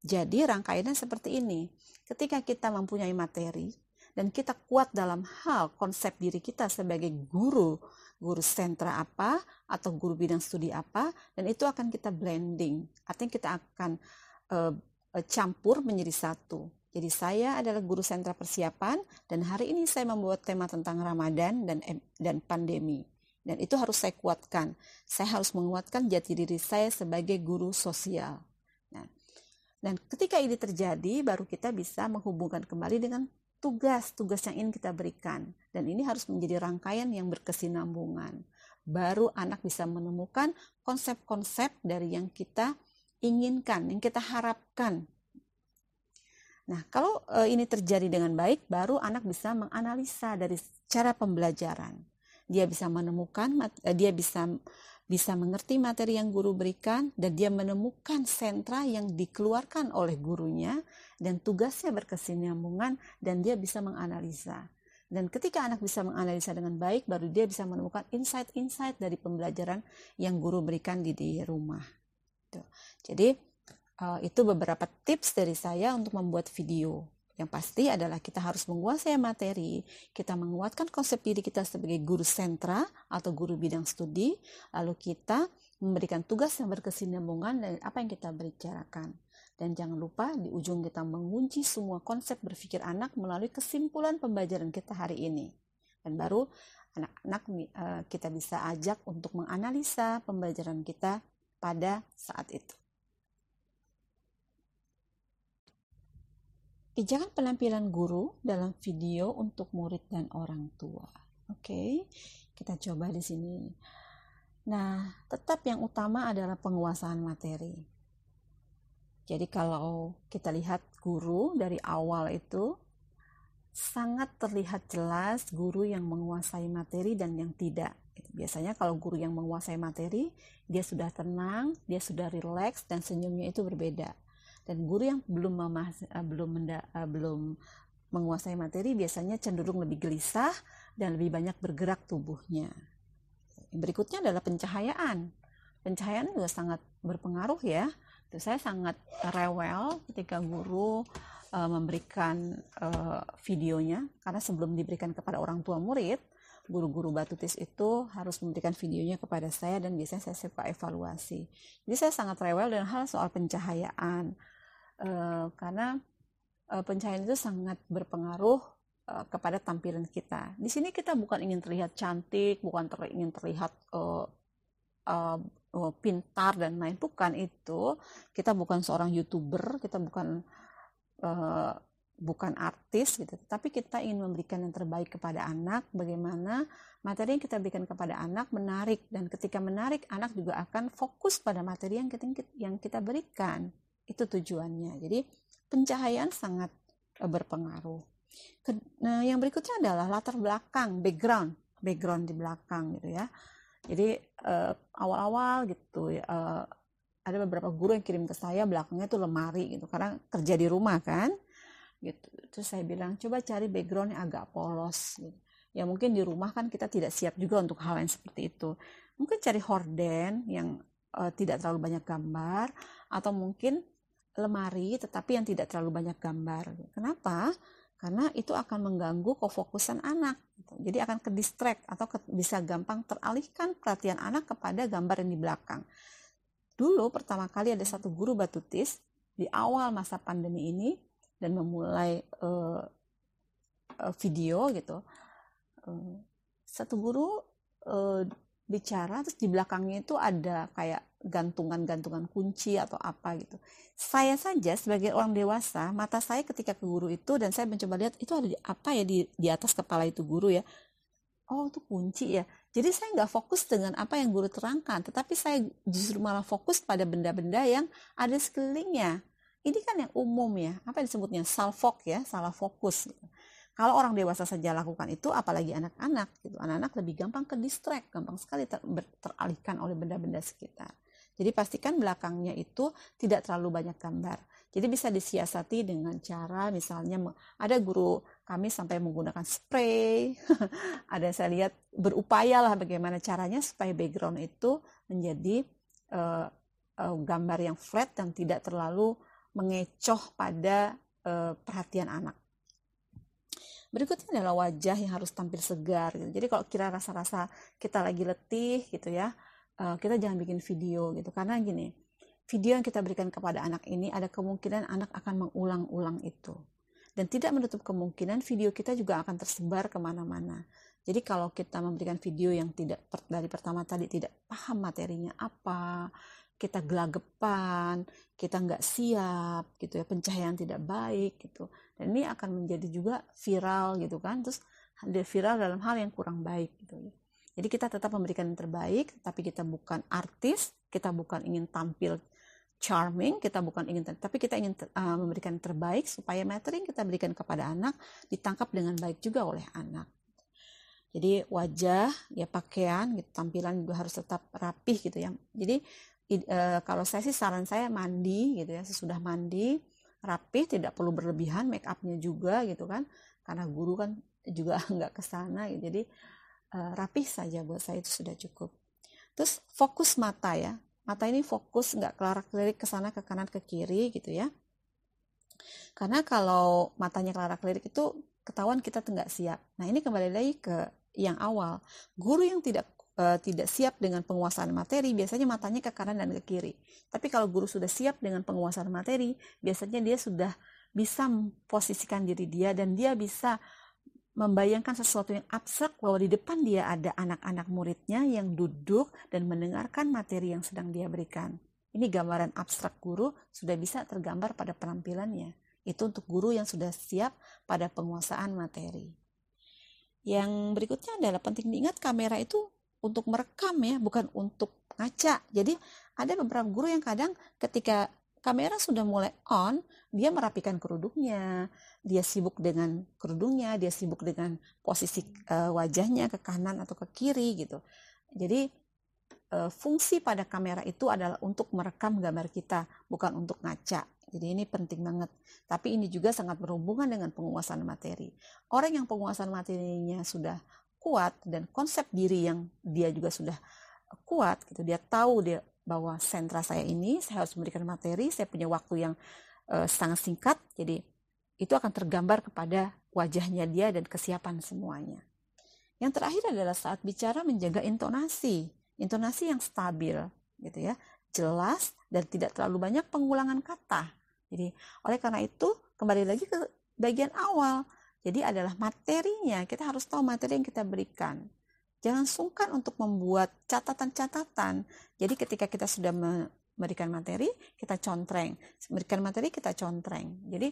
Jadi rangkaiannya seperti ini. Ketika kita mempunyai materi dan kita kuat dalam hal konsep diri kita sebagai guru guru sentra apa atau guru bidang studi apa dan itu akan kita blending. Artinya kita akan uh, campur menjadi satu jadi saya adalah guru sentra persiapan dan hari ini saya membuat tema tentang Ramadan dan dan pandemi. Dan itu harus saya kuatkan. Saya harus menguatkan jati diri saya sebagai guru sosial. Nah, dan ketika ini terjadi, baru kita bisa menghubungkan kembali dengan tugas-tugas yang ingin kita berikan. Dan ini harus menjadi rangkaian yang berkesinambungan. Baru anak bisa menemukan konsep-konsep dari yang kita inginkan, yang kita harapkan Nah, kalau e, ini terjadi dengan baik, baru anak bisa menganalisa dari cara pembelajaran. Dia bisa menemukan, e, dia bisa bisa mengerti materi yang guru berikan dan dia menemukan sentra yang dikeluarkan oleh gurunya dan tugasnya berkesinambungan dan dia bisa menganalisa. Dan ketika anak bisa menganalisa dengan baik, baru dia bisa menemukan insight-insight dari pembelajaran yang guru berikan di, di rumah. Jadi, Uh, itu beberapa tips dari saya untuk membuat video. Yang pasti adalah kita harus menguasai materi, kita menguatkan konsep diri kita sebagai guru sentra atau guru bidang studi, lalu kita memberikan tugas yang berkesinambungan dari apa yang kita bicarakan. Dan jangan lupa di ujung kita mengunci semua konsep berpikir anak melalui kesimpulan pembelajaran kita hari ini. Dan baru anak-anak eh, kita bisa ajak untuk menganalisa pembelajaran kita pada saat itu. Pijakan penampilan guru dalam video untuk murid dan orang tua. Oke, kita coba di sini. Nah, tetap yang utama adalah penguasaan materi. Jadi kalau kita lihat guru dari awal itu sangat terlihat jelas guru yang menguasai materi dan yang tidak. Biasanya kalau guru yang menguasai materi, dia sudah tenang, dia sudah rileks dan senyumnya itu berbeda dan guru yang belum memah, uh, belum menda, uh, belum menguasai materi biasanya cenderung lebih gelisah dan lebih banyak bergerak tubuhnya. Berikutnya adalah pencahayaan. Pencahayaan juga sangat berpengaruh ya. Itu saya sangat rewel ketika guru uh, memberikan uh, videonya karena sebelum diberikan kepada orang tua murid, guru-guru batutis itu harus memberikan videonya kepada saya dan biasanya saya suka evaluasi. Jadi saya sangat rewel dan hal soal pencahayaan uh, karena uh, pencahayaan itu sangat berpengaruh uh, kepada tampilan kita. Di sini kita bukan ingin terlihat cantik, bukan ter ingin terlihat uh, uh, uh, pintar dan lain, bukan itu. Kita bukan seorang youtuber, kita bukan uh, bukan artis gitu, tapi kita ingin memberikan yang terbaik kepada anak. Bagaimana materi yang kita berikan kepada anak menarik dan ketika menarik anak juga akan fokus pada materi yang kita yang kita berikan. Itu tujuannya. Jadi pencahayaan sangat uh, berpengaruh. Nah, yang berikutnya adalah latar belakang, background, background di belakang gitu ya. Jadi uh, awal-awal gitu uh, ada beberapa guru yang kirim ke saya belakangnya itu lemari gitu karena kerja di rumah kan gitu terus saya bilang coba cari background yang agak polos gitu. ya mungkin di rumah kan kita tidak siap juga untuk hal yang seperti itu mungkin cari horden yang uh, tidak terlalu banyak gambar atau mungkin lemari tetapi yang tidak terlalu banyak gambar. Kenapa? Karena itu akan mengganggu kefokusan anak. Jadi akan ke distract atau ke, bisa gampang teralihkan perhatian anak kepada gambar yang di belakang. Dulu pertama kali ada satu guru batutis di awal masa pandemi ini dan memulai uh, uh, video gitu. Uh, satu guru uh, bicara terus di belakangnya itu ada kayak gantungan-gantungan kunci atau apa gitu. Saya saja sebagai orang dewasa, mata saya ketika ke guru itu dan saya mencoba lihat itu ada di, apa ya di di atas kepala itu guru ya. Oh itu kunci ya. Jadi saya nggak fokus dengan apa yang guru terangkan, tetapi saya justru malah fokus pada benda-benda yang ada sekelilingnya. Ini kan yang umum ya, apa yang disebutnya salfok ya, salah fokus. Gitu. Kalau orang dewasa saja lakukan itu, apalagi anak-anak, gitu. Anak-anak lebih gampang ke distract, gampang sekali ter teralihkan oleh benda-benda sekitar. Jadi pastikan belakangnya itu tidak terlalu banyak gambar. Jadi bisa disiasati dengan cara misalnya ada guru kami sampai menggunakan spray. ada saya lihat berupaya lah bagaimana caranya supaya background itu menjadi uh, uh, gambar yang flat dan tidak terlalu mengecoh pada uh, perhatian anak. Berikutnya adalah wajah yang harus tampil segar. Gitu. Jadi kalau kira rasa-rasa kita lagi letih gitu ya, uh, kita jangan bikin video gitu. Karena gini video yang kita berikan kepada anak ini ada kemungkinan anak akan mengulang-ulang itu. Dan tidak menutup kemungkinan video kita juga akan tersebar ke mana-mana. Jadi kalau kita memberikan video yang tidak dari pertama tadi tidak paham materinya apa kita gelagapan kita nggak siap gitu ya pencahayaan tidak baik gitu. Dan ini akan menjadi juga viral gitu kan. Terus viral dalam hal yang kurang baik gitu jadi kita tetap memberikan yang terbaik, tapi kita bukan artis, kita bukan ingin tampil charming, kita bukan ingin, tapi kita ingin uh, memberikan yang terbaik supaya materi yang kita berikan kepada anak ditangkap dengan baik juga oleh anak. Jadi wajah, ya pakaian, gitu, tampilan juga harus tetap rapih gitu ya. Jadi uh, kalau saya sih saran saya mandi gitu ya, sesudah mandi rapih, tidak perlu berlebihan, make upnya juga gitu kan, karena guru kan juga nggak ke sana gitu. Jadi uh, rapih saja buat saya itu sudah cukup. Terus fokus mata ya, mata ini fokus nggak kelarak kelirik ke sana ke kanan ke kiri gitu ya. Karena kalau matanya Clara kelirik itu ketahuan kita nggak siap. Nah ini kembali lagi ke yang awal. Guru yang tidak uh, tidak siap dengan penguasaan materi, biasanya matanya ke kanan dan ke kiri. Tapi kalau guru sudah siap dengan penguasaan materi, biasanya dia sudah bisa memposisikan diri dia dan dia bisa membayangkan sesuatu yang abstrak bahwa di depan dia ada anak-anak muridnya yang duduk dan mendengarkan materi yang sedang dia berikan. Ini gambaran abstrak guru sudah bisa tergambar pada penampilannya. Itu untuk guru yang sudah siap pada penguasaan materi. Yang berikutnya adalah penting diingat kamera itu untuk merekam ya, bukan untuk ngaca. Jadi ada beberapa guru yang kadang ketika kamera sudah mulai on, dia merapikan kerudungnya, dia sibuk dengan kerudungnya, dia sibuk dengan posisi uh, wajahnya ke kanan atau ke kiri gitu. Jadi uh, fungsi pada kamera itu adalah untuk merekam gambar kita, bukan untuk ngaca. Jadi ini penting banget. Tapi ini juga sangat berhubungan dengan penguasaan materi. Orang yang penguasaan materinya sudah kuat dan konsep diri yang dia juga sudah kuat gitu. Dia tahu dia bahwa sentra saya ini saya harus memberikan materi, saya punya waktu yang uh, sangat singkat. Jadi itu akan tergambar kepada wajahnya dia dan kesiapan semuanya. Yang terakhir adalah saat bicara menjaga intonasi, intonasi yang stabil gitu ya, jelas dan tidak terlalu banyak pengulangan kata. Jadi oleh karena itu kembali lagi ke bagian awal. Jadi adalah materinya, kita harus tahu materi yang kita berikan. Jangan sungkan untuk membuat catatan-catatan. Jadi ketika kita sudah memberikan materi, kita contreng. Memberikan materi, kita contreng. Jadi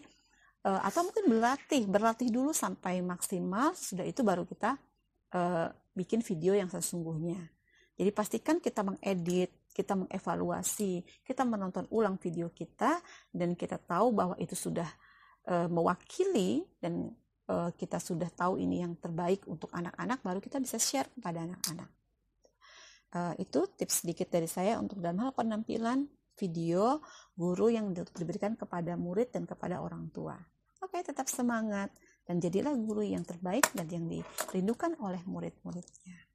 uh, atau mungkin berlatih, berlatih dulu sampai maksimal. Sudah itu baru kita uh, bikin video yang sesungguhnya. Jadi pastikan kita mengedit, kita mengevaluasi, kita menonton ulang video kita dan kita tahu bahwa itu sudah uh, mewakili dan uh, kita sudah tahu ini yang terbaik untuk anak-anak baru kita bisa share kepada anak-anak. Uh, itu tips sedikit dari saya untuk dalam hal penampilan video guru yang diberikan kepada murid dan kepada orang tua. Oke, tetap semangat dan jadilah guru yang terbaik dan yang dirindukan oleh murid-muridnya.